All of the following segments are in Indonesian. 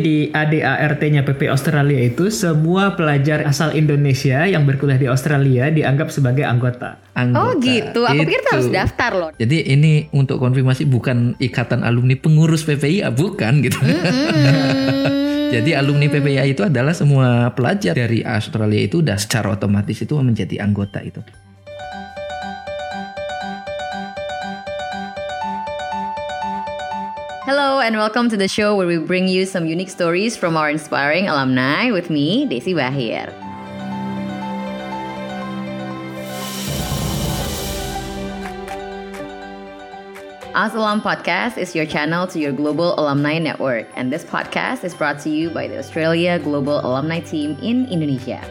Di ADART-nya PP Australia itu semua pelajar asal Indonesia yang berkuliah di Australia dianggap sebagai anggota. Anggota. Oh gitu. Aku pikir kita harus Itu. daftar loh. Jadi ini untuk konfirmasi bukan ikatan alumni pengurus PPIA bukan gitu. Jadi alumni PPIA itu adalah semua pelajar dari Australia itu udah secara otomatis itu menjadi anggota itu. Hello and welcome to the show where we bring you some unique stories from our inspiring alumni with me, Desi Bahir. Us Alum Podcast is your channel to your global alumni network, and this podcast is brought to you by the Australia Global Alumni Team in Indonesia.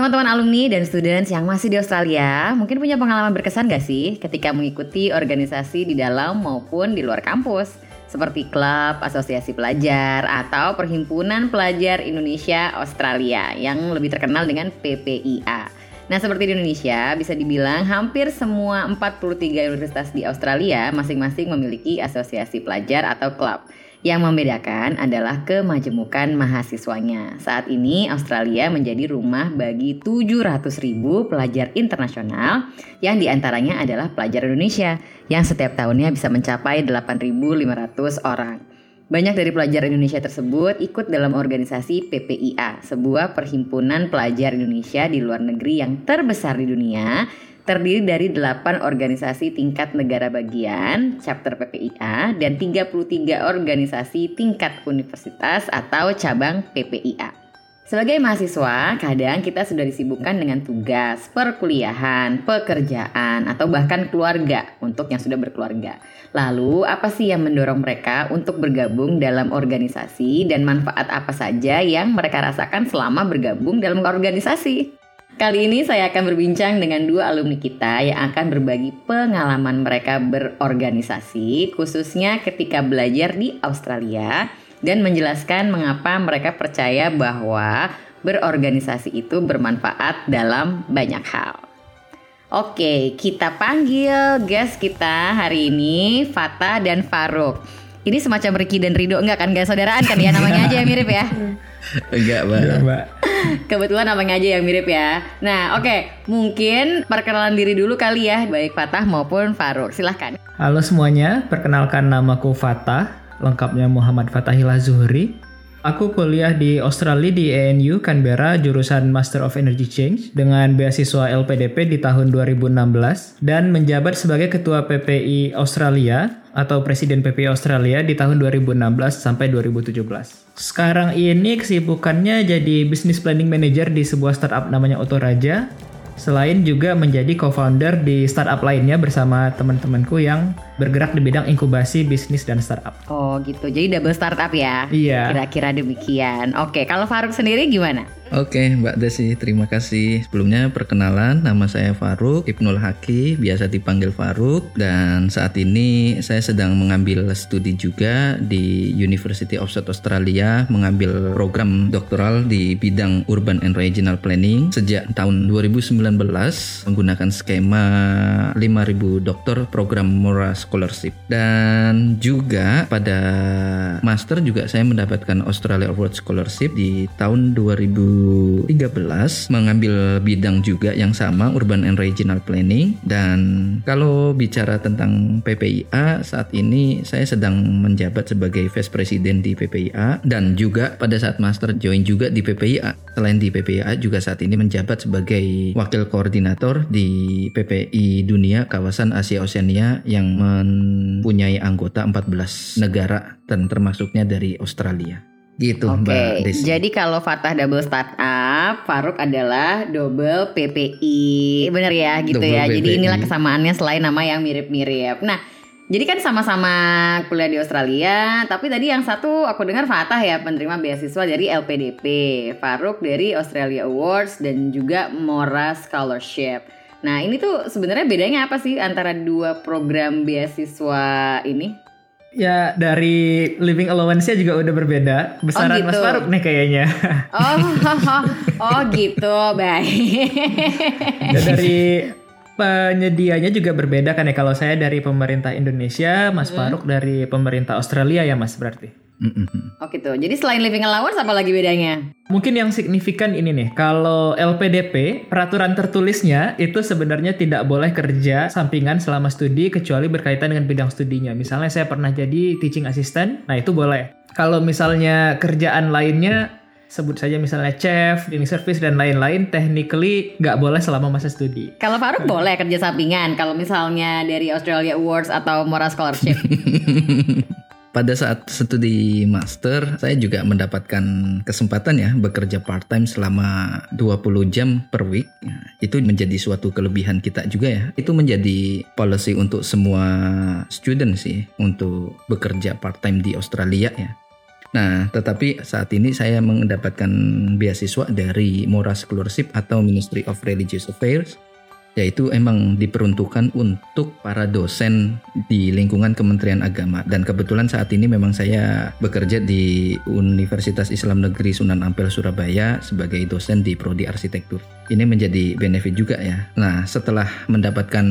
Teman-teman alumni dan students yang masih di Australia, mungkin punya pengalaman berkesan gak sih ketika mengikuti organisasi di dalam maupun di luar kampus? Seperti klub, asosiasi pelajar, atau perhimpunan pelajar Indonesia Australia yang lebih terkenal dengan PPIA. Nah seperti di Indonesia, bisa dibilang hampir semua 43 universitas di Australia masing-masing memiliki asosiasi pelajar atau klub. Yang membedakan adalah kemajemukan mahasiswanya. Saat ini Australia menjadi rumah bagi 700 ribu pelajar internasional yang di antaranya adalah pelajar Indonesia yang setiap tahunnya bisa mencapai 8.500 orang. Banyak dari pelajar Indonesia tersebut ikut dalam organisasi PPIA, sebuah perhimpunan pelajar Indonesia di luar negeri yang terbesar di dunia terdiri dari 8 organisasi tingkat negara bagian, chapter PPIA, dan 33 organisasi tingkat universitas atau cabang PPIA. Sebagai mahasiswa, kadang kita sudah disibukkan dengan tugas, perkuliahan, pekerjaan, atau bahkan keluarga untuk yang sudah berkeluarga. Lalu, apa sih yang mendorong mereka untuk bergabung dalam organisasi dan manfaat apa saja yang mereka rasakan selama bergabung dalam organisasi? Kali ini saya akan berbincang dengan dua alumni kita yang akan berbagi pengalaman mereka berorganisasi, khususnya ketika belajar di Australia, dan menjelaskan mengapa mereka percaya bahwa berorganisasi itu bermanfaat dalam banyak hal. Oke, kita panggil guest kita hari ini, Fata dan Faruk. Ini semacam Ricky dan Rido enggak kan? Gak saudaraan kan ya namanya aja mirip ya. Enggak, Mbak. Ya, Mbak. Kebetulan namanya aja yang mirip ya. Nah, oke, mungkin perkenalan diri dulu kali ya, baik Fatah maupun Faruk. Silahkan. Halo semuanya, perkenalkan namaku Fatah, lengkapnya Muhammad Fatahillah Zuhri. Aku kuliah di Australia di ANU Canberra jurusan Master of Energy Change dengan beasiswa LPDP di tahun 2016 dan menjabat sebagai Ketua PPI Australia atau Presiden PPI Australia di tahun 2016 sampai 2017. Sekarang ini kesibukannya jadi Business Planning Manager di sebuah startup namanya Otoraja Selain juga menjadi co-founder di startup lainnya bersama teman-temanku yang bergerak di bidang inkubasi bisnis dan startup. Oh gitu, jadi double startup ya? Iya. Kira-kira demikian. Oke, kalau Faruk sendiri gimana? Oke, Mbak Desi, terima kasih. Sebelumnya perkenalan, nama saya Faruk Ibnul Haki, biasa dipanggil Faruk dan saat ini saya sedang mengambil studi juga di University of South Australia, mengambil program doktoral di bidang Urban and Regional Planning sejak tahun 2019 menggunakan skema 5000 dokter program Mora Scholarship. Dan juga pada master juga saya mendapatkan Australia Award Scholarship di tahun 2000 2013 mengambil bidang juga yang sama urban and regional planning dan kalau bicara tentang PPIA saat ini saya sedang menjabat sebagai vice president di PPIA dan juga pada saat master join juga di PPIA selain di PPIA juga saat ini menjabat sebagai wakil koordinator di PPI dunia kawasan Asia Oceania yang mempunyai anggota 14 negara dan termasuknya dari Australia gitu Oke, Mbak Desi. jadi kalau Fatah double startup, Faruk adalah double PPI, bener ya gitu Double ya. Jadi PPI. inilah kesamaannya selain nama yang mirip-mirip. Nah, jadi kan sama-sama kuliah di Australia, tapi tadi yang satu aku dengar Fatah ya penerima beasiswa dari LPDP, Faruk dari Australia Awards dan juga Mora Scholarship. Nah ini tuh sebenarnya bedanya apa sih antara dua program beasiswa ini? Ya dari living allowance-nya juga udah berbeda. Besaran gitu. Mas Faruk nih kayaknya. Oh, oh gitu, baik. Ya, dari penyedianya juga berbeda kan ya kalau saya dari pemerintah Indonesia, Mas Faruk dari pemerintah Australia ya Mas berarti. Mm-mm. Oh gitu. Jadi selain living allowance apa lagi bedanya? Mungkin yang signifikan ini nih, kalau LPDP peraturan tertulisnya itu sebenarnya tidak boleh kerja sampingan selama studi kecuali berkaitan dengan bidang studinya. Misalnya saya pernah jadi teaching assistant, nah itu boleh. Kalau misalnya kerjaan lainnya sebut saja misalnya chef, cleaning service dan lain-lain, technically nggak boleh selama masa studi. Kalau Faruk boleh kerja sampingan kalau misalnya dari Australia Awards atau Mora Scholarship. Pada saat studi master, saya juga mendapatkan kesempatan ya bekerja part-time selama 20 jam per week. Itu menjadi suatu kelebihan kita juga ya. Itu menjadi policy untuk semua student sih untuk bekerja part-time di Australia ya. Nah, tetapi saat ini saya mendapatkan beasiswa dari Mora Scholarship atau Ministry of Religious Affairs yaitu emang diperuntukkan untuk para dosen di lingkungan Kementerian Agama dan kebetulan saat ini memang saya bekerja di Universitas Islam Negeri Sunan Ampel Surabaya sebagai dosen di prodi arsitektur. Ini menjadi benefit juga ya. Nah, setelah mendapatkan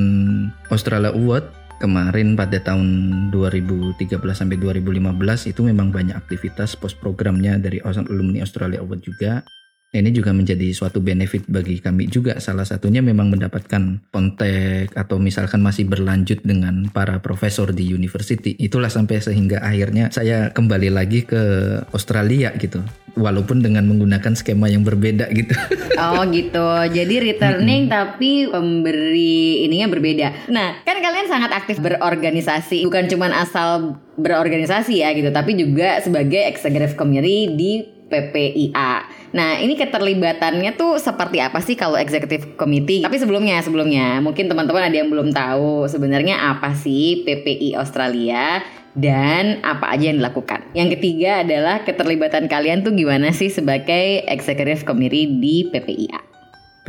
Australia Award kemarin pada tahun 2013 sampai 2015 itu memang banyak aktivitas post programnya dari alumni Australia Award juga ini juga menjadi suatu benefit bagi kami juga. Salah satunya memang mendapatkan kontak atau misalkan masih berlanjut dengan para profesor di university. Itulah sampai sehingga akhirnya saya kembali lagi ke Australia gitu. Walaupun dengan menggunakan skema yang berbeda gitu. Oh gitu. Jadi returning tapi pemberi ininya berbeda. Nah, kan kalian sangat aktif berorganisasi, bukan cuma asal berorganisasi ya gitu, tapi juga sebagai executive committee di PPIA. Nah, ini keterlibatannya tuh seperti apa sih kalau executive committee? Tapi sebelumnya, sebelumnya mungkin teman-teman ada yang belum tahu sebenarnya apa sih PPI Australia dan apa aja yang dilakukan. Yang ketiga adalah keterlibatan kalian tuh gimana sih sebagai executive committee di PPIA?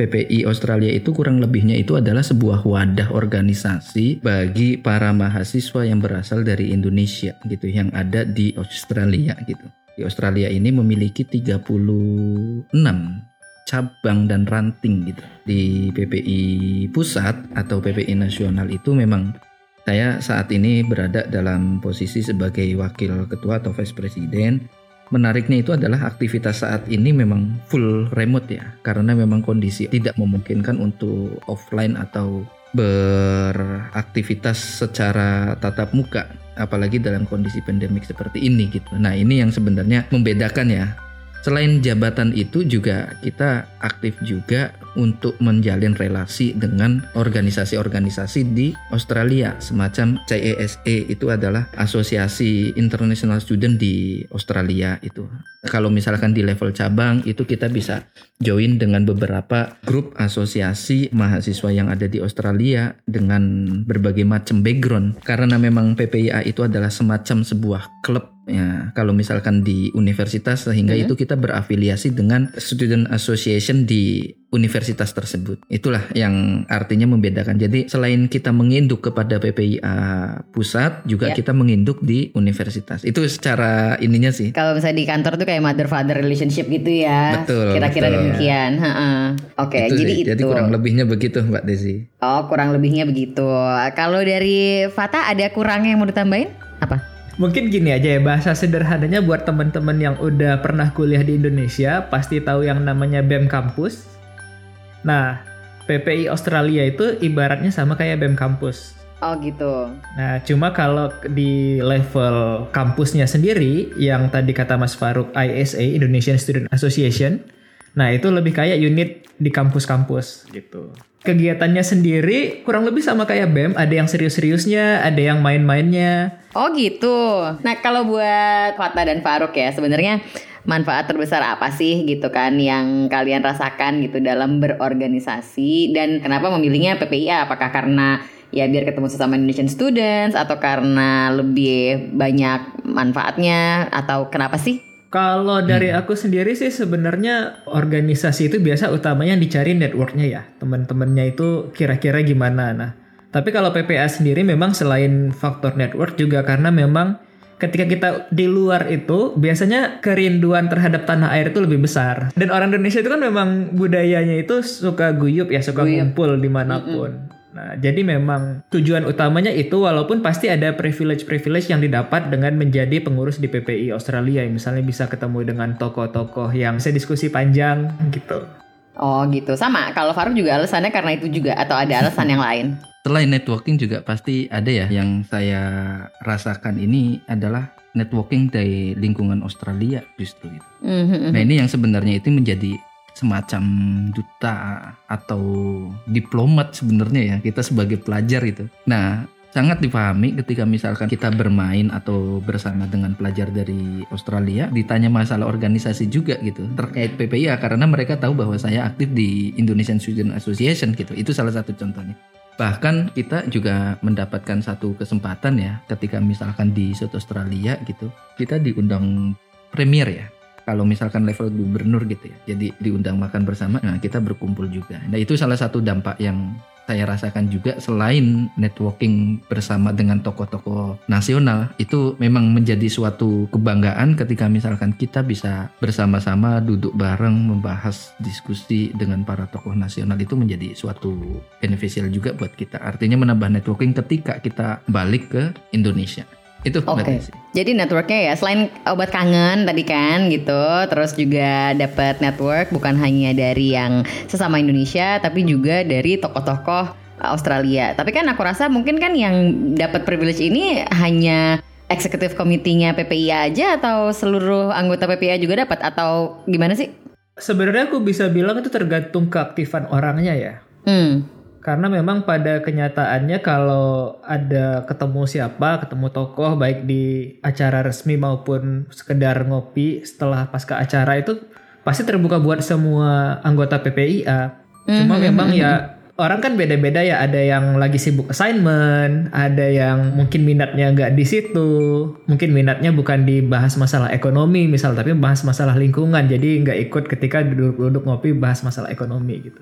PPI Australia itu kurang lebihnya itu adalah sebuah wadah organisasi bagi para mahasiswa yang berasal dari Indonesia gitu yang ada di Australia gitu. Di Australia ini memiliki 36 cabang dan ranting gitu. Di PPI pusat atau PPI nasional itu memang saya saat ini berada dalam posisi sebagai wakil ketua atau vice presiden. Menariknya itu adalah aktivitas saat ini memang full remote ya, karena memang kondisi tidak memungkinkan untuk offline atau beraktivitas secara tatap muka apalagi dalam kondisi pandemik seperti ini gitu. Nah, ini yang sebenarnya membedakan ya Selain jabatan itu juga kita aktif juga untuk menjalin relasi dengan organisasi-organisasi di Australia semacam CESE itu adalah Asosiasi International Student di Australia itu. Kalau misalkan di level cabang itu kita bisa join dengan beberapa grup asosiasi mahasiswa yang ada di Australia dengan berbagai macam background karena memang PPIA itu adalah semacam sebuah klub ya kalau misalkan di universitas sehingga hmm. itu kita berafiliasi dengan student association di universitas tersebut. Itulah yang artinya membedakan. Jadi selain kita menginduk kepada PPIA pusat juga yeah. kita menginduk di universitas. Itu secara ininya sih. Kalau misalnya di kantor tuh kayak mother father relationship gitu ya. Betul kira-kira demikian. Oke okay, jadi itu jadi kurang lebihnya begitu mbak Desi. Oh kurang lebihnya begitu. Kalau dari Fata ada kurang yang mau ditambahin? Apa Mungkin gini aja ya bahasa sederhananya buat teman-teman yang udah pernah kuliah di Indonesia pasti tahu yang namanya BEM kampus. Nah, PPI Australia itu ibaratnya sama kayak BEM kampus. Oh gitu. Nah, cuma kalau di level kampusnya sendiri yang tadi kata Mas Faruk ISA Indonesian Student Association, nah itu lebih kayak unit di kampus-kampus gitu kegiatannya sendiri kurang lebih sama kayak BEM, ada yang serius-seriusnya, ada yang main-mainnya. Oh gitu. Nah kalau buat Fata dan Faruk ya sebenarnya manfaat terbesar apa sih gitu kan yang kalian rasakan gitu dalam berorganisasi dan kenapa memilihnya PPIA? Apakah karena ya biar ketemu sesama Indonesian students atau karena lebih banyak manfaatnya atau kenapa sih? Kalau dari hmm. aku sendiri sih sebenarnya organisasi itu biasa utamanya yang dicari networknya ya teman-temannya itu kira-kira gimana. Nah, tapi kalau PPA sendiri memang selain faktor network juga karena memang ketika kita di luar itu biasanya kerinduan terhadap tanah air itu lebih besar. Dan orang Indonesia itu kan memang budayanya itu suka guyup ya, suka guyup. ngumpul di mana pun. Mm -mm. Nah, jadi memang tujuan utamanya itu walaupun pasti ada privilege-privilege yang didapat dengan menjadi pengurus di PPI Australia. Misalnya bisa ketemu dengan tokoh-tokoh yang bisa diskusi panjang gitu. Oh gitu, sama. Kalau Faruk juga alasannya karena itu juga atau ada alasan yang lain? Selain networking juga pasti ada ya yang saya rasakan ini adalah networking dari lingkungan Australia justru itu. Mhm. Nah ini yang sebenarnya itu menjadi semacam duta atau diplomat sebenarnya ya kita sebagai pelajar itu. Nah sangat dipahami ketika misalkan kita bermain atau bersama dengan pelajar dari Australia ditanya masalah organisasi juga gitu terkait PPIA karena mereka tahu bahwa saya aktif di Indonesian Student Association gitu. Itu salah satu contohnya. Bahkan kita juga mendapatkan satu kesempatan ya ketika misalkan di South Australia gitu kita diundang premier ya kalau misalkan level gubernur gitu ya jadi diundang makan bersama nah kita berkumpul juga. Nah itu salah satu dampak yang saya rasakan juga selain networking bersama dengan tokoh-tokoh nasional itu memang menjadi suatu kebanggaan ketika misalkan kita bisa bersama-sama duduk bareng membahas diskusi dengan para tokoh nasional. Itu menjadi suatu beneficial juga buat kita. Artinya menambah networking ketika kita balik ke Indonesia itu Oke. Desi. Jadi networknya ya selain obat kangen tadi kan gitu, terus juga dapat network bukan hanya dari yang sesama Indonesia, tapi juga dari tokoh-tokoh Australia. Tapi kan aku rasa mungkin kan yang dapat privilege ini hanya eksekutif komitinya PPIA aja atau seluruh anggota PPIA juga dapat atau gimana sih? Sebenarnya aku bisa bilang itu tergantung keaktifan orangnya ya. Hmm. Karena memang pada kenyataannya kalau ada ketemu siapa, ketemu tokoh baik di acara resmi maupun sekedar ngopi setelah pasca acara itu pasti terbuka buat semua anggota PPIA. Cuma memang ya orang kan beda-beda ya, ada yang lagi sibuk assignment, ada yang mungkin minatnya nggak di situ, mungkin minatnya bukan dibahas masalah ekonomi misal, tapi bahas masalah lingkungan, jadi nggak ikut ketika duduk-duduk ngopi bahas masalah ekonomi gitu.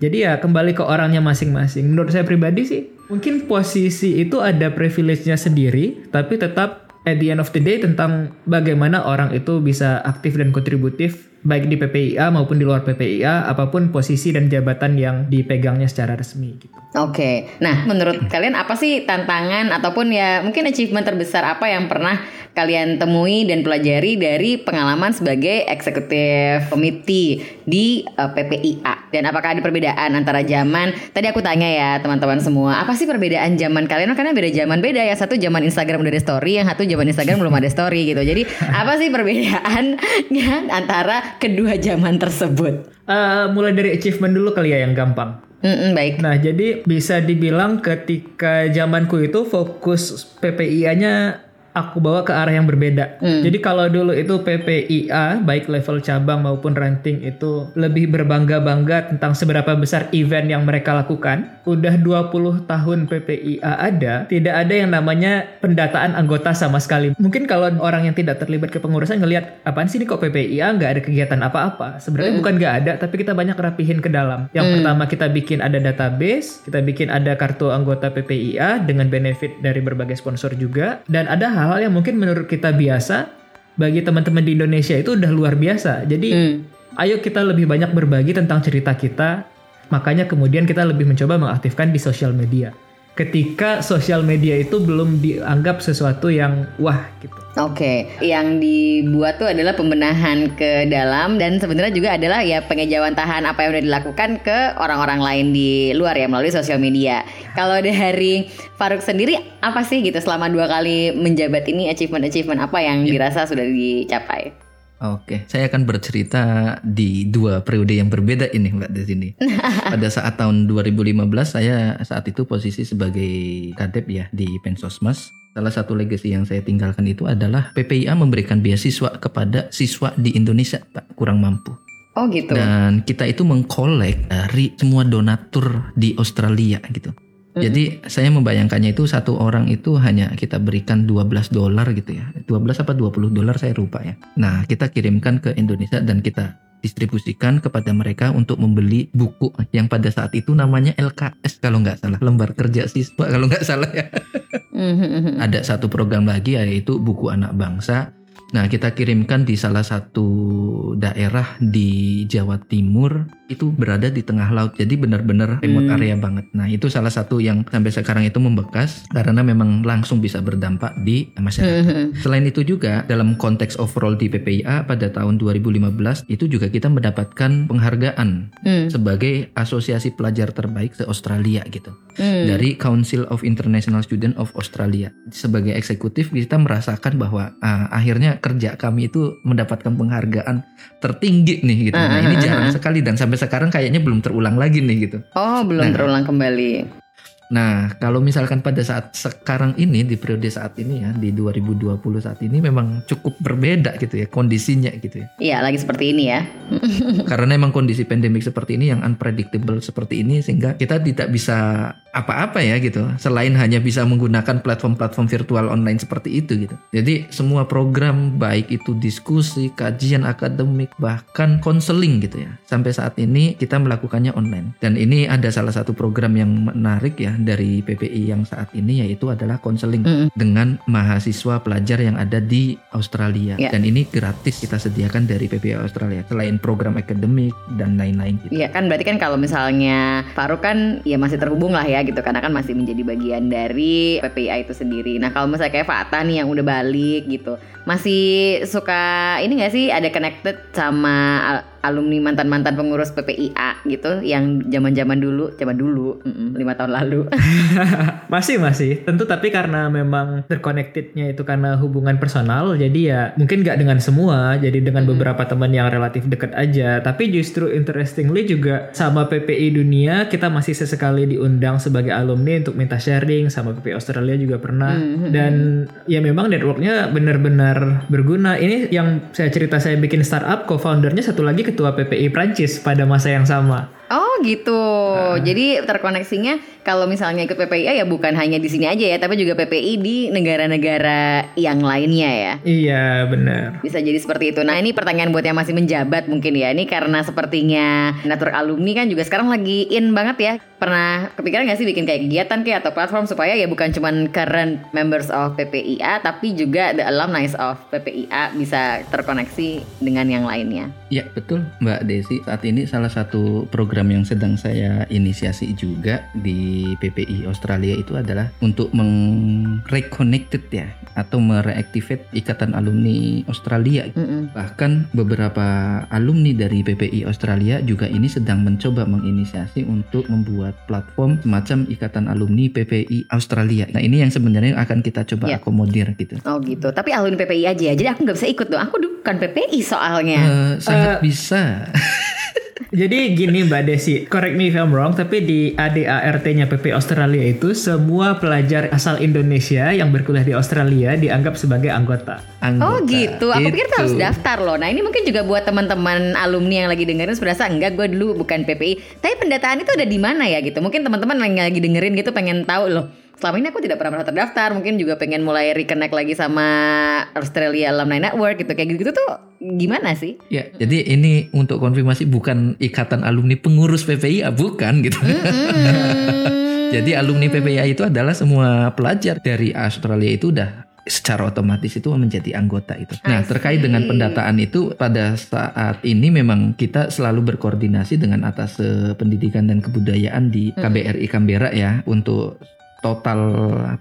Jadi ya kembali ke orangnya masing-masing. Menurut saya pribadi sih, mungkin posisi itu ada privilege-nya sendiri, tapi tetap at the end of the day tentang bagaimana orang itu bisa aktif dan kontributif baik di PPIA maupun di luar PPIA, apa pun posisi dan jabatan yang dipegangnya secara resmi gitu. Oke, nah menurut kalian apa sih tantangan ataupun ya mungkin achievement terbesar apa yang pernah kalian temui dan pelajari dari pengalaman sebagai eksekutif komite di eh, PPIA? Dan apakah ada perbedaan antara zaman? Tadi aku tanya ya teman-teman semua, apa sih perbedaan zaman kalian? Karena beda zaman beda ya. Satu zaman Instagram udah ada story, yang satu zaman Instagram belum ada story gitu. Jadi apa sih perbedaannya antara kedua zaman tersebut? Eh, mulai dari achievement dulu kali ya yang gampang. Mm-mm, baik. Nah, jadi bisa dibilang ketika zamanku itu fokus PPIA-nya aku bawa ke arah yang berbeda. Jadi kalau dulu itu PPIA baik level cabang maupun ranting itu lebih berbangga-bangga tentang seberapa besar event yang mereka lakukan. Udah 20 tahun PPIA ada, tidak ada yang namanya pendataan anggota sama sekali. Mungkin kalau orang yang tidak terlibat kepengurusan ngelihat apaan sih ini kok PPIA nggak ada kegiatan apa-apa. Sebenarnya bukan nggak ada, tapi kita banyak rapihin ke dalam. Yang pertama kita bikin ada database, kita bikin ada kartu anggota PPIA dengan benefit dari berbagai sponsor juga, dan ada hal-hal yang mungkin menurut kita biasa bagi teman-teman di Indonesia itu udah luar biasa. Jadi Hmm. ayo kita lebih banyak berbagi tentang cerita kita. Makanya kemudian kita lebih mencoba mengaktifkan di sosial media. Ketika sosial media itu belum dianggap sesuatu yang wah gitu. Oke, yang dibuat tuh adalah pembenahan ke dalam dan sebenarnya juga adalah ya pengejauhan tahan apa yang udah dilakukan ke orang-orang lain di luar ya melalui sosial media. Kalau dari Faruk sendiri apa sih gitu selama dua kali menjabat ini achievement-achievement apa yang dirasa sudah dicapai? Oke, saya akan bercerita di dua periode yang berbeda ini Mbak di sini. Pada saat tahun 2015 saya saat itu posisi sebagai kadep ya di Pensosmas. Salah satu legacy yang saya tinggalkan itu adalah PPIA memberikan beasiswa kepada siswa di Indonesia Pak kurang mampu. Oh gitu. Dan kita itu mengkolek dari semua donatur di Australia gitu. Jadi saya membayangkannya itu satu orang itu hanya kita berikan 12 dolar gitu ya. 12 apa 20 dolar saya lupa ya. Nah kita kirimkan ke Indonesia dan kita distribusikan kepada mereka untuk membeli buku yang pada saat itu namanya LKS kalau nggak salah lembar kerja siswa kalau nggak salah ya Mhm. ada satu program lagi yaitu buku anak bangsa. Nah, kita kirimkan di salah satu daerah di Jawa Timur itu berada di tengah laut jadi benar-benar remote Hmm. area banget. Nah itu salah satu yang sampai sekarang itu membekas karena memang langsung bisa berdampak di masyarakat. Mhm. Selain itu juga dalam konteks overall di PPIA pada tahun 2015 itu juga kita mendapatkan penghargaan Hmm. sebagai asosiasi pelajar terbaik se Australia gitu Hmm. dari Council of International Student of Australia. Sebagai eksekutif kita merasakan bahwa ah, akhirnya kerja kami itu mendapatkan penghargaan tertinggi nih gitu. Nah, Ah, ini ah, jarang ah. sekali dan sampai sekarang kayaknya belum terulang lagi nih gitu. Oh, belum Nah. terulang kembali. Nah, kalau misalkan pada saat sekarang ini di periode saat ini ya di 2020 saat ini memang cukup berbeda gitu ya kondisinya gitu ya. Iya, lagi seperti ini ya. Karena emang kondisi pandemik seperti ini yang unpredictable seperti ini sehingga kita tidak bisa apa-apa ya gitu selain hanya bisa menggunakan platform-platform virtual online seperti itu gitu. Jadi semua program baik itu diskusi, kajian akademik bahkan konseling gitu ya. Sampai saat ini kita melakukannya online. Dan ini ada salah satu program yang menarik ya dari PPI yang saat ini yaitu adalah konseling Mm-mm. dengan mahasiswa pelajar yang ada di Australia Ya. dan ini gratis kita sediakan dari PPI Australia selain program akademik dan lain-lain gitu. Iya kan berarti kan kalau misalnya Faruk kan ya masih terhubung lah ya gitu karena kan masih menjadi bagian dari PPIA itu sendiri. Nah kalau misalnya kayak Fatah nih yang udah balik gitu masih suka ini gak sih ada connected sama al- alumni mantan-mantan pengurus PPIA gitu yang zaman-zaman dulu zaman dulu lima tahun lalu. masih masih tentu tapi karena memang terconnectednya itu karena hubungan personal jadi ya mungkin nggak dengan semua jadi dengan Hmm. beberapa teman yang relatif dekat aja tapi justru interestingly juga sama PPI dunia kita masih sesekali diundang sebagai alumni untuk minta sharing sama PPI Australia juga pernah Hmm. dan ya memang networknya benar-benar berguna. Ini yang saya cerita saya bikin startup co-foundernya satu lagi ketua PPI Prancis pada masa yang sama. Oh gitu. Jadi terkoneksinya kalau misalnya ikut PPIA ya bukan hanya di sini aja ya, tapi juga PPI di negara-negara yang lainnya ya. iya benar Bisa jadi seperti itu. Nah ini pertanyaan buat yang masih menjabat mungkin ya. Ini karena sepertinya network alumni kan juga sekarang lagi in banget ya. Pernah kepikiran gak sih bikin kayak kegiatan kayak atau platform supaya ya bukan cuman current members of PPIA tapi juga the alumni of PPIA bisa terkoneksi dengan yang lainnya. Ya betul Mbak Desi saat ini salah satu program yang sedang saya inisiasi juga di PPI Australia itu adalah untuk meng-reconnected ya atau mereactivate ikatan alumni Australia Mm-mm. Bahkan beberapa alumni dari PPI Australia juga ini sedang mencoba menginisiasi untuk membuat platform semacam ikatan alumni PPI Australia. Nah ini yang sebenarnya akan kita coba Ya. akomodir gitu. Oh gitu. Tapi alumni PPI aja ya. Jadi aku nggak bisa ikut dong. Aku bukan PPI soalnya. Eh, sangat bisa. Jadi gini Mbak Desi, correct me if I'm wrong, tapi di ADART-nya PP Australia itu semua pelajar asal Indonesia yang berkuliah di Australia dianggap sebagai anggota. Anggota. Oh gitu, aku pikir tuh harus Itu. daftar loh. Nah ini mungkin juga buat teman-teman alumni yang lagi dengerin berasa enggak gue dulu bukan PPI. Tapi pendataan itu ada di mana ya gitu? Mungkin teman-teman yang lagi dengerin gitu pengen tahu loh. Selama ini aku tidak pernah pernah terdaftar, mungkin juga pengen mulai reconnect lagi sama Australia Alumni Network gitu. Kayak gitu-gitu tuh gimana sih? Ya, jadi ini untuk konfirmasi bukan ikatan alumni pengurus PPI, bukan gitu. jadi alumni PPI itu adalah semua pelajar dari Australia itu udah secara otomatis itu menjadi anggota itu. Nah, terkait dengan pendataan itu pada saat ini memang kita selalu berkoordinasi dengan atas pendidikan dan kebudayaan di KBRI Canberra ya untuk total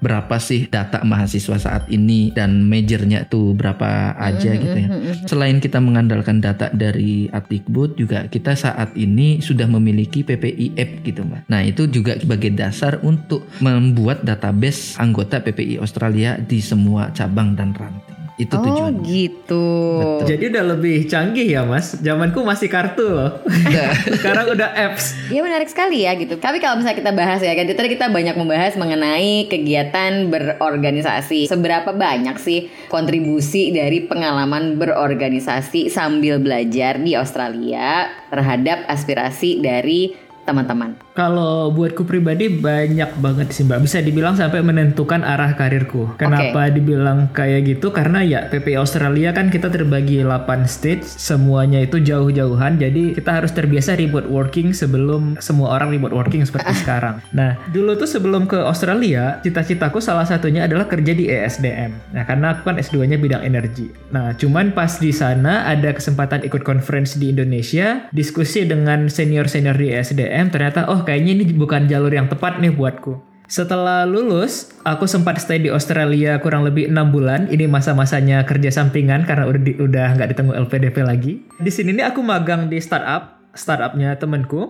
berapa sih data mahasiswa saat ini dan majornya tuh berapa aja gitu ya. Selain kita mengandalkan data dari Atikbud juga kita saat ini sudah memiliki PPI app gitu mbak. Nah itu juga sebagai dasar untuk membuat database anggota PPI Australia di semua cabang dan ranting. Itu Oh tujuannya. gitu. Betul. Jadi udah lebih canggih ya mas. Zamanku masih kartu loh. Sekarang udah apps. Ya menarik sekali ya gitu. Tapi kalau misalnya kita bahas ya kan tadi kita banyak membahas mengenai kegiatan berorganisasi. Seberapa banyak sih kontribusi dari pengalaman berorganisasi sambil belajar di Australia terhadap aspirasi dari teman-teman? Kalau buatku pribadi banyak banget sih mbak. Bisa dibilang sampai menentukan arah karirku. Kenapa dibilang kayak gitu? Karena ya PPI Australia kan kita terbagi 8 stage. Semuanya itu jauh-jauhan. Jadi kita harus terbiasa remote working sebelum semua orang remote working seperti sekarang. Nah dulu tuh sebelum ke Australia, cita-citaku salah satunya adalah kerja di ESDM. Nah karena aku kan S2-nya bidang energi. Nah cuman pas di sana ada kesempatan ikut conference di Indonesia, diskusi dengan senior-senior di ESDM. Ternyata oh kayaknya ini bukan jalur yang tepat nih buatku. Setelah lulus, aku sempat stay di Australia kurang lebih enam bulan. Ini masa-masanya kerja sampingan karena udah di, udah nggak ditunggu LPDP lagi. Di sini nih aku magang di startup, startupnya temenku.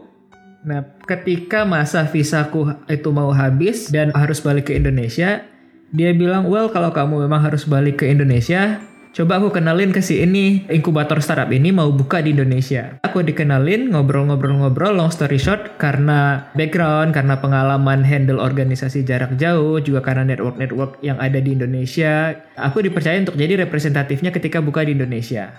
Nah, ketika masa visaku itu mau habis dan harus balik ke Indonesia, dia bilang, well kalau kamu memang harus balik ke Indonesia, Coba aku kenalin ke si ini, inkubator startup ini mau buka di Indonesia. Aku dikenalin, ngobrol-ngobrol-ngobrol, long story short, karena background, karena pengalaman handle organisasi jarak jauh, juga karena network-network yang ada di Indonesia, aku dipercaya untuk jadi representatifnya ketika buka di Indonesia.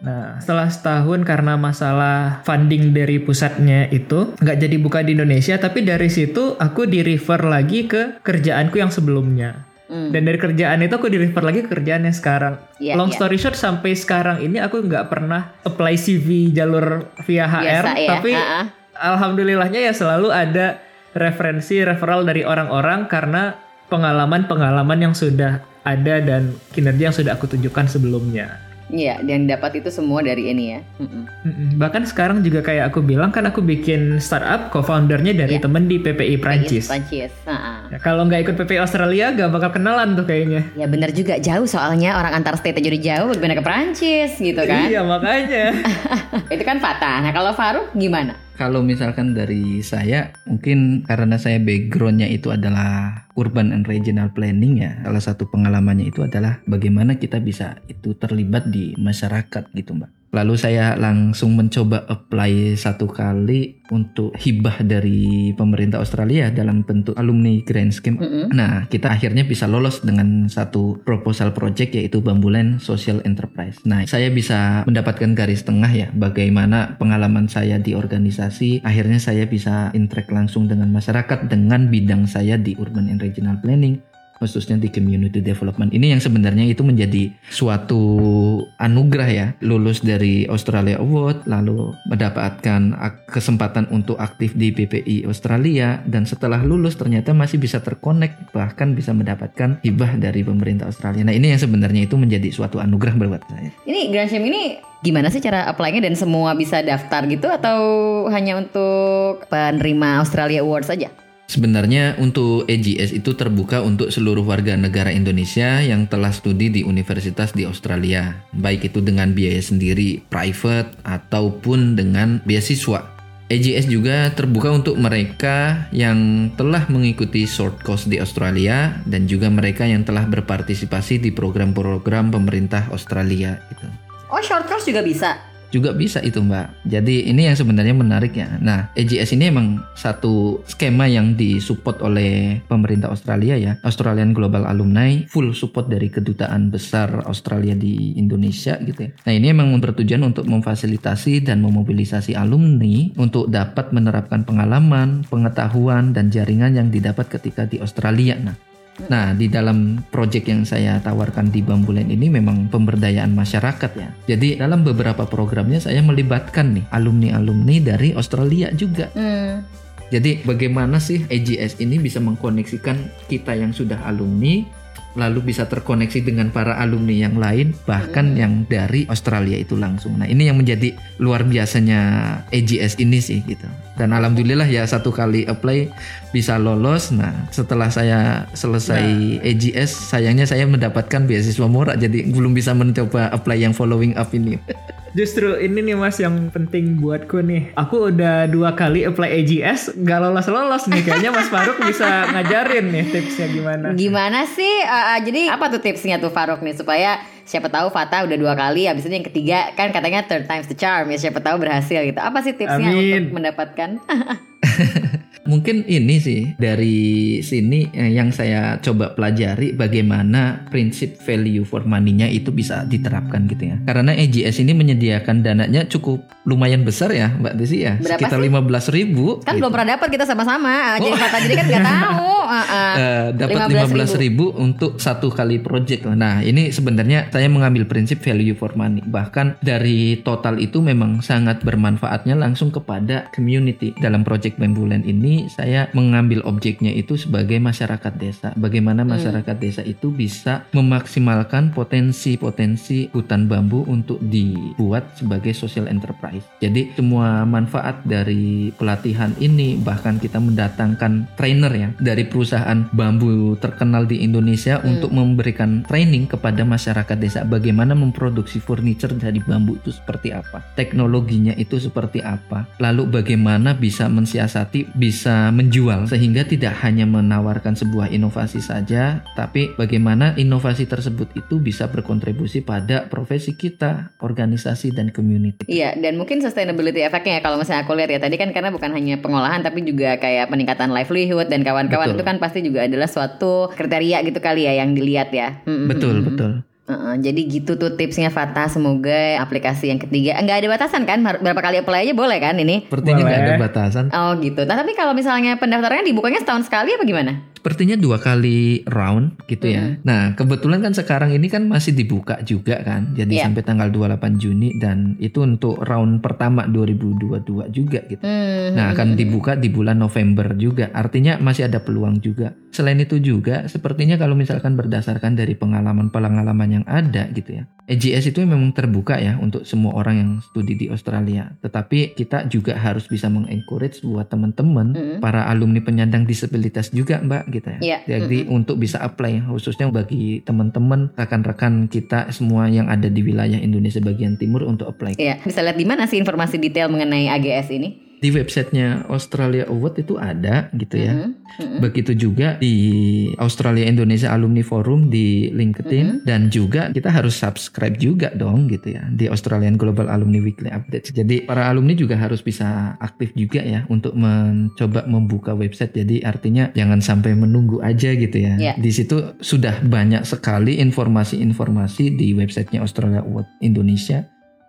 Nah, setelah setahun karena masalah funding dari pusatnya itu nggak jadi buka di Indonesia, tapi dari situ aku di refer lagi ke kerjaanku yang sebelumnya. Hmm. Dan dari kerjaan itu aku di refer lagi ke kerjaan yang sekarang. Iya, Long iya. story short sampai sekarang ini aku nggak pernah apply CV jalur via HR, Biasa ya, tapi ah. alhamdulillahnya ya selalu ada referensi referral dari orang-orang karena pengalaman-pengalaman yang sudah ada dan kinerja yang sudah aku tunjukkan sebelumnya. Iya, dan dapat itu semua dari ini ya. Mm-mm. Mm-mm. Bahkan sekarang juga kayak aku bilang kan aku bikin startup co-foundernya dari Iya. temen di PPI Prancis. Prancis. Ah. Ya, kalau nggak ikut PPI Australia gak bakal kenalan tuh kayaknya. Ya benar juga jauh soalnya orang antar state aja udah jauh bagaimana ke Prancis gitu kan. Iya makanya. itu kan patah. Nah kalau Faruk gimana? Kalau misalkan dari saya, mungkin karena saya backgroundnya itu adalah urban and regional planning ya. Salah satu pengalamannya itu adalah bagaimana kita bisa itu terlibat di masyarakat gitu mbak. Lalu saya langsung mencoba apply satu kali untuk hibah dari pemerintah Australia dalam bentuk alumni grant scheme. Mm-mm. Nah, kita akhirnya bisa lolos dengan satu proposal project yaitu Bambuland Social Enterprise. Nah, saya bisa mendapatkan garis tengah ya bagaimana pengalaman saya di organisasi. Akhirnya saya bisa interact langsung dengan masyarakat dengan bidang saya di Urban and Regional Planning khususnya di community development ini yang sebenarnya itu menjadi suatu anugerah ya. Lulus dari Australia Award lalu mendapatkan kesempatan untuk aktif di BPI Australia dan setelah lulus ternyata masih bisa terkonek bahkan bisa mendapatkan hibah dari pemerintah Australia. Nah ini yang sebenarnya itu menjadi suatu anugerah buat saya. Ini Grand Sham ini gimana sih cara apply-nya dan semua bisa daftar gitu atau hanya untuk penerima Australia Awards saja? Sebenarnya untuk AGS itu terbuka untuk seluruh warga negara Indonesia yang telah studi di universitas di Australia, baik itu dengan biaya sendiri, private, ataupun dengan beasiswa. AGS juga terbuka untuk mereka yang telah mengikuti short course di Australia dan juga mereka yang telah berpartisipasi di program-program pemerintah Australia gitu Oh short course juga bisa. Juga bisa itu mbak. Jadi ini yang sebenarnya menarik ya. Nah AGS ini emang satu skema yang disupport oleh pemerintah Australia ya. Australian Global Alumni full support dari kedutaan besar Australia di Indonesia gitu ya. Nah ini emang bertujuan untuk memfasilitasi dan memobilisasi alumni untuk dapat menerapkan pengalaman pengetahuan dan jaringan yang didapat ketika di Australia. Nah Nah, di dalam project yang saya tawarkan di Bambulen ini memang pemberdayaan masyarakat ya. Jadi dalam beberapa programnya saya melibatkan nih alumni-alumni dari Australia juga. Hmm. Jadi bagaimana sih AGS ini bisa mengkoneksikan kita yang sudah alumni lalu bisa terkoneksi dengan para alumni yang lain bahkan yang dari Australia itu langsung. Nah, ini yang menjadi luar biasanya AGS ini sih gitu. Dan alhamdulillah ya satu kali apply bisa lolos. Nah, setelah saya selesai AGS sayangnya saya mendapatkan beasiswa murah jadi belum bisa mencoba apply yang following up ini. Justru ini nih mas yang penting buatku nih. Aku udah dua kali apply AGS, nggak lolos-lolos nih. Kayaknya Mas Faruk bisa ngajarin nih tipsnya gimana. Gimana sih? Uh, uh, jadi apa tuh tipsnya tuh Faruk nih supaya siapa tahu Fata udah dua kali, habis itu yang ketiga kan katanya third time's the charm ya siapa tahu berhasil gitu. Apa sih tipsnya Amin. untuk mendapatkan? Mungkin ini sih dari sini eh, yang saya coba pelajari bagaimana prinsip value for money-nya itu bisa diterapkan gitu ya. Karena EGS ini menyediakan dananya cukup lumayan besar ya Mbak Desi ya. Berapa Sekitar sih? 15 ribu. Kan belum pernah dapat kita sama-sama. Jadi kata jadi kan nggak tahu. Heeh. Eh, dapat 15 ribu untuk satu kali project. Nah ini sebenarnya saya mengambil prinsip value for money. Bahkan dari total itu memang sangat bermanfaatnya langsung kepada community. Dalam project Bambuland ini saya mengambil objeknya itu sebagai masyarakat desa. Bagaimana masyarakat desa itu bisa memaksimalkan potensi-potensi hutan bambu untuk dibuat sebagai social enterprise. Jadi semua manfaat dari pelatihan ini bahkan kita mendatangkan trainer ya dari perusahaan bambu terkenal di Indonesia untuk memberikan training kepada masyarakat desa bagaimana memproduksi furniture dari bambu itu seperti apa, teknologinya itu seperti apa, lalu bagaimana bisa mensiasati, bisa menjual sehingga tidak hanya menawarkan sebuah inovasi saja, tapi bagaimana inovasi tersebut itu bisa berkontribusi pada profesi kita, organisasi dan community. Iya, dan mungkin sustainability efeknya ya kalau misalnya aku lihat ya tadi kan karena bukan hanya pengolahan tapi juga kayak peningkatan livelihood dan kawan-kawan itu kan pasti juga adalah suatu kriteria gitu kali ya yang dilihat ya. Betul, betul. Heeh, jadi gitu tuh tipsnya Fata semoga aplikasi yang ketiga nggak ada batasan kan? Berapa kali apply aja boleh kan ini? Sepertinya nggak ada batasan. oh gitu. Nah, tapi kalau misalnya pendaftarannya dibukanya setahun sekali apa gimana Sepertinya dua kali round gitu ya. Nah, kebetulan kan sekarang ini kan masih dibuka juga kan. Jadi Iya. sampai tanggal 28 Juni dan itu untuk round pertama 2022 juga gitu. Hmm, Nah, akan dibuka di bulan November juga. Artinya masih ada peluang juga. Selain itu juga, sepertinya kalau misalkan berdasarkan dari pengalaman-pengalaman yang ada gitu ya. EGS itu memang terbuka ya untuk semua orang yang studi di Australia. Tetapi kita juga harus bisa mengencourage buat teman-teman, Mm-mm. para alumni penyandang disabilitas juga, Mbak, gitu ya. Iya. Jadi untuk bisa apply khususnya bagi teman-teman rekan-rekan kita semua yang ada di wilayah Indonesia bagian timur untuk apply. Iya, bisa lihat di mana sih informasi detail mengenai AGS ini? Di websitenya Australia Award itu ada gitu ya. Mhm, mhm. Begitu juga di Australia Indonesia Alumni Forum di LinkedIn dan juga kita harus subscribe juga dong gitu ya di Australian Global Alumni Weekly Updates. Jadi para alumni juga harus bisa aktif juga ya untuk mencoba membuka website. Jadi artinya jangan sampai menunggu aja gitu ya. Iya. Di situ sudah banyak sekali informasi-informasi di websitenya Australia Award Indonesia.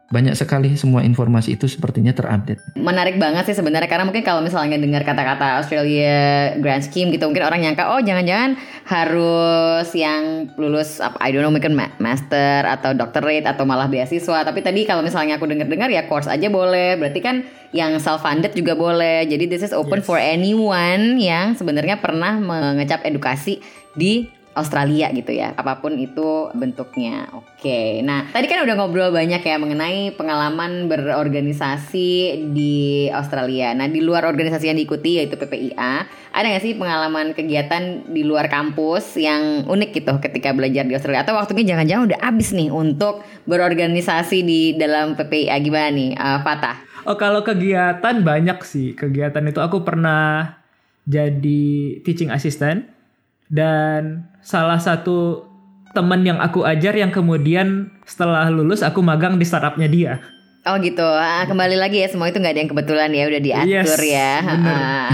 Banyak sekali semua informasi itu sepertinya terupdate. Menarik banget sih sebenarnya karena mungkin kalau misalnya dengar kata-kata Australia Grand Scheme gitu mungkin orang nyangka oh jangan-jangan harus yang lulus apa I don't know mungkin ma- master atau doctorate atau malah beasiswa. Tapi tadi kalau misalnya aku dengar-dengar ya course aja boleh. Berarti kan yang self funded juga boleh. Jadi this is open for anyone yang sebenarnya pernah mengecap edukasi di Australia gitu ya, apa pun itu bentuknya. Oke, nah tadi kan udah ngobrol banyak ya mengenai pengalaman berorganisasi di Australia. Nah di luar organisasi yang diikuti yaitu PPIA, ada nggak sih pengalaman kegiatan di luar kampus yang unik gitu ketika belajar di Australia? Atau waktunya jangan-jangan udah abis nih untuk berorganisasi di dalam PPIA gimana nih, Eh, Fatah? Oh kalau kegiatan banyak sih. Kegiatan itu aku pernah jadi teaching assistant dan salah satu teman yang aku ajar yang kemudian setelah lulus aku magang di startupnya dia. Oh gitu, Ah, kembali lagi ya semua itu nggak ada yang kebetulan ya udah diatur Yes, ya. Ah.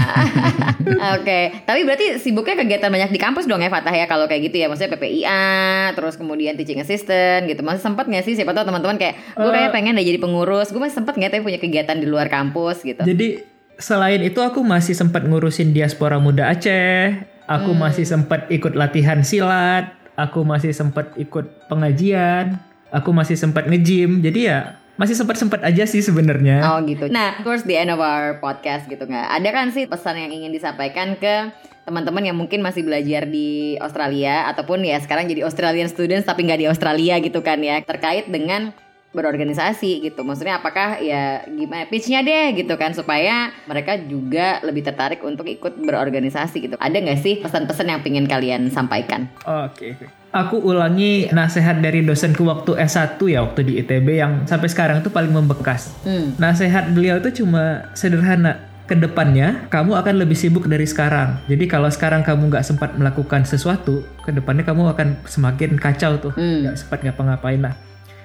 Oke, tapi berarti sibuknya kegiatan banyak di kampus dong ya Fatah ya kalau kayak gitu ya, maksudnya PPIA, terus kemudian teaching assistant gitu. Masih sempat nggak sih? Siapa tahu teman-teman kayak gue kayak pengen deh jadi pengurus, gue masih sempat nggak tapi punya kegiatan di luar kampus gitu. Jadi selain itu aku masih sempat ngurusin diaspora muda Aceh, aku masih sempat ikut latihan silat, aku masih sempat ikut pengajian, aku masih sempat nge-gym. Jadi ya masih sempat-sempat aja sih sebenarnya. Oh gitu. Nah, towards the end of our podcast gitu nggak? Ada kan sih pesan yang ingin disampaikan ke teman-teman yang mungkin masih belajar di Australia ataupun ya sekarang jadi Australian students tapi nggak di Australia gitu kan ya terkait dengan berorganisasi gitu. Maksudnya apakah ya gimana pitch-nya deh gitu kan supaya mereka juga lebih tertarik untuk ikut berorganisasi gitu. Ada nggak sih pesan-pesan yang ingin kalian sampaikan? Oke, oke. Aku ulangi nasihat dari dosenku waktu S1 ya, waktu di ITB yang sampai sekarang tuh paling membekas. Hmm. Nasihat beliau tuh cuma sederhana. Ke depannya kamu akan lebih sibuk dari sekarang. Jadi kalau sekarang kamu nggak sempat melakukan sesuatu, ke depannya kamu akan semakin kacau tuh. Hmm. Nggak sempat ngapa-ngapain. Nah,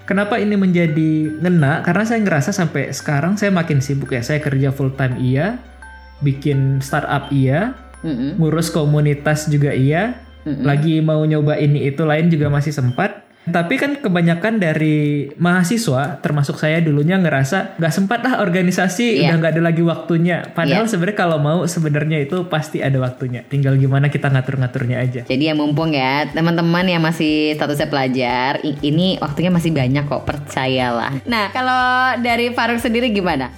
kenapa ini menjadi ngena? Karena saya ngerasa sampai sekarang saya makin sibuk ya. Saya kerja full time iya, bikin startup iya, Mm-mm. ngurus komunitas juga iya, lagi mau nyoba ini itu lain juga masih sempat. Tapi kan kebanyakan dari mahasiswa, termasuk saya dulunya ngerasa nggak sempat lah organisasi, Iya. udah nggak ada lagi waktunya. Padahal sebenarnya kalau mau sebenarnya itu pasti ada waktunya. Tinggal gimana kita ngatur-ngaturnya aja. Jadi ya mumpung ya teman-teman yang masih statusnya pelajar, ini waktunya masih banyak kok, percayalah. Nah kalau dari Faruk sendiri gimana?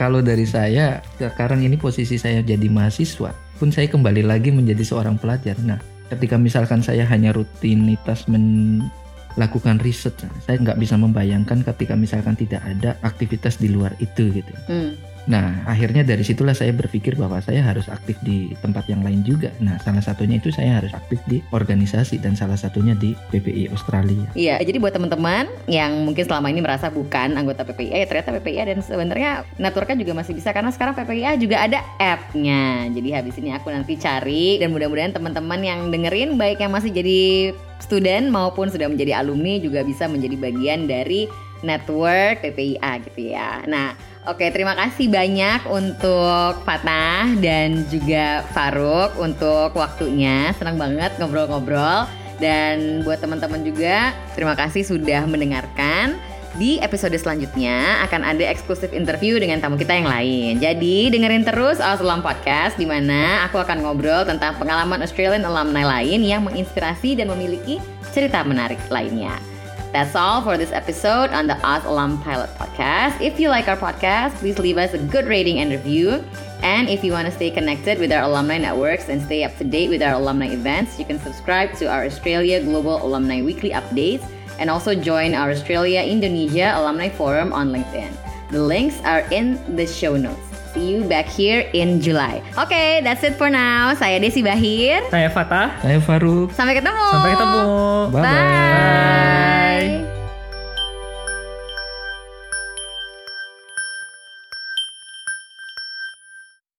Kalau dari saya, sekarang ini posisi saya jadi mahasiswa, pun saya kembali lagi menjadi seorang pelajar. Nah, ketika misalkan saya hanya rutinitas melakukan riset, saya nggak bisa membayangkan ketika misalkan tidak ada aktivitas di luar itu gitu. Hmm. Nah, akhirnya dari situlah saya berpikir bahwa saya harus aktif di tempat yang lain juga. Nah, salah satunya itu saya harus aktif di organisasi dan salah satunya di PPI Australia. Iya, jadi buat teman-teman yang mungkin selama ini merasa bukan anggota PPIA, ya ternyata PPIA dan sebenarnya Naturka juga masih bisa karena sekarang PPIA juga ada app-nya. Jadi habis ini aku nanti cari dan mudah-mudahan teman-teman yang dengerin baik yang masih jadi student maupun sudah menjadi alumni juga bisa menjadi bagian dari network PPIA gitu ya. Nah, oke terima kasih banyak untuk Fatah dan juga Faruk untuk waktunya. Senang banget ngobrol-ngobrol. Dan buat teman-teman juga, terima kasih sudah mendengarkan. Di episode selanjutnya akan ada eksklusif interview dengan tamu kita yang lain. Jadi dengerin terus Ausalam Podcast di mana aku akan ngobrol tentang pengalaman Australian alumni lain yang menginspirasi dan memiliki cerita menarik lainnya. That's all for this episode on the Oz Alum Pilot Podcast. If you like our podcast, please leave us a good rating and review. And if you want to stay connected with our alumni networks and stay up to date with our alumni events, you can subscribe to our Australia Global Alumni Weekly Updates and also join our Australia Indonesia Alumni Forum on LinkedIn. The links are in the show notes. See you back here in July. Okay, that's it for now. Saya Desi Bahir. Saya Fatah. Saya Faruk. Sampai ketemu. Sampai ketemu. Bye-bye. Bye.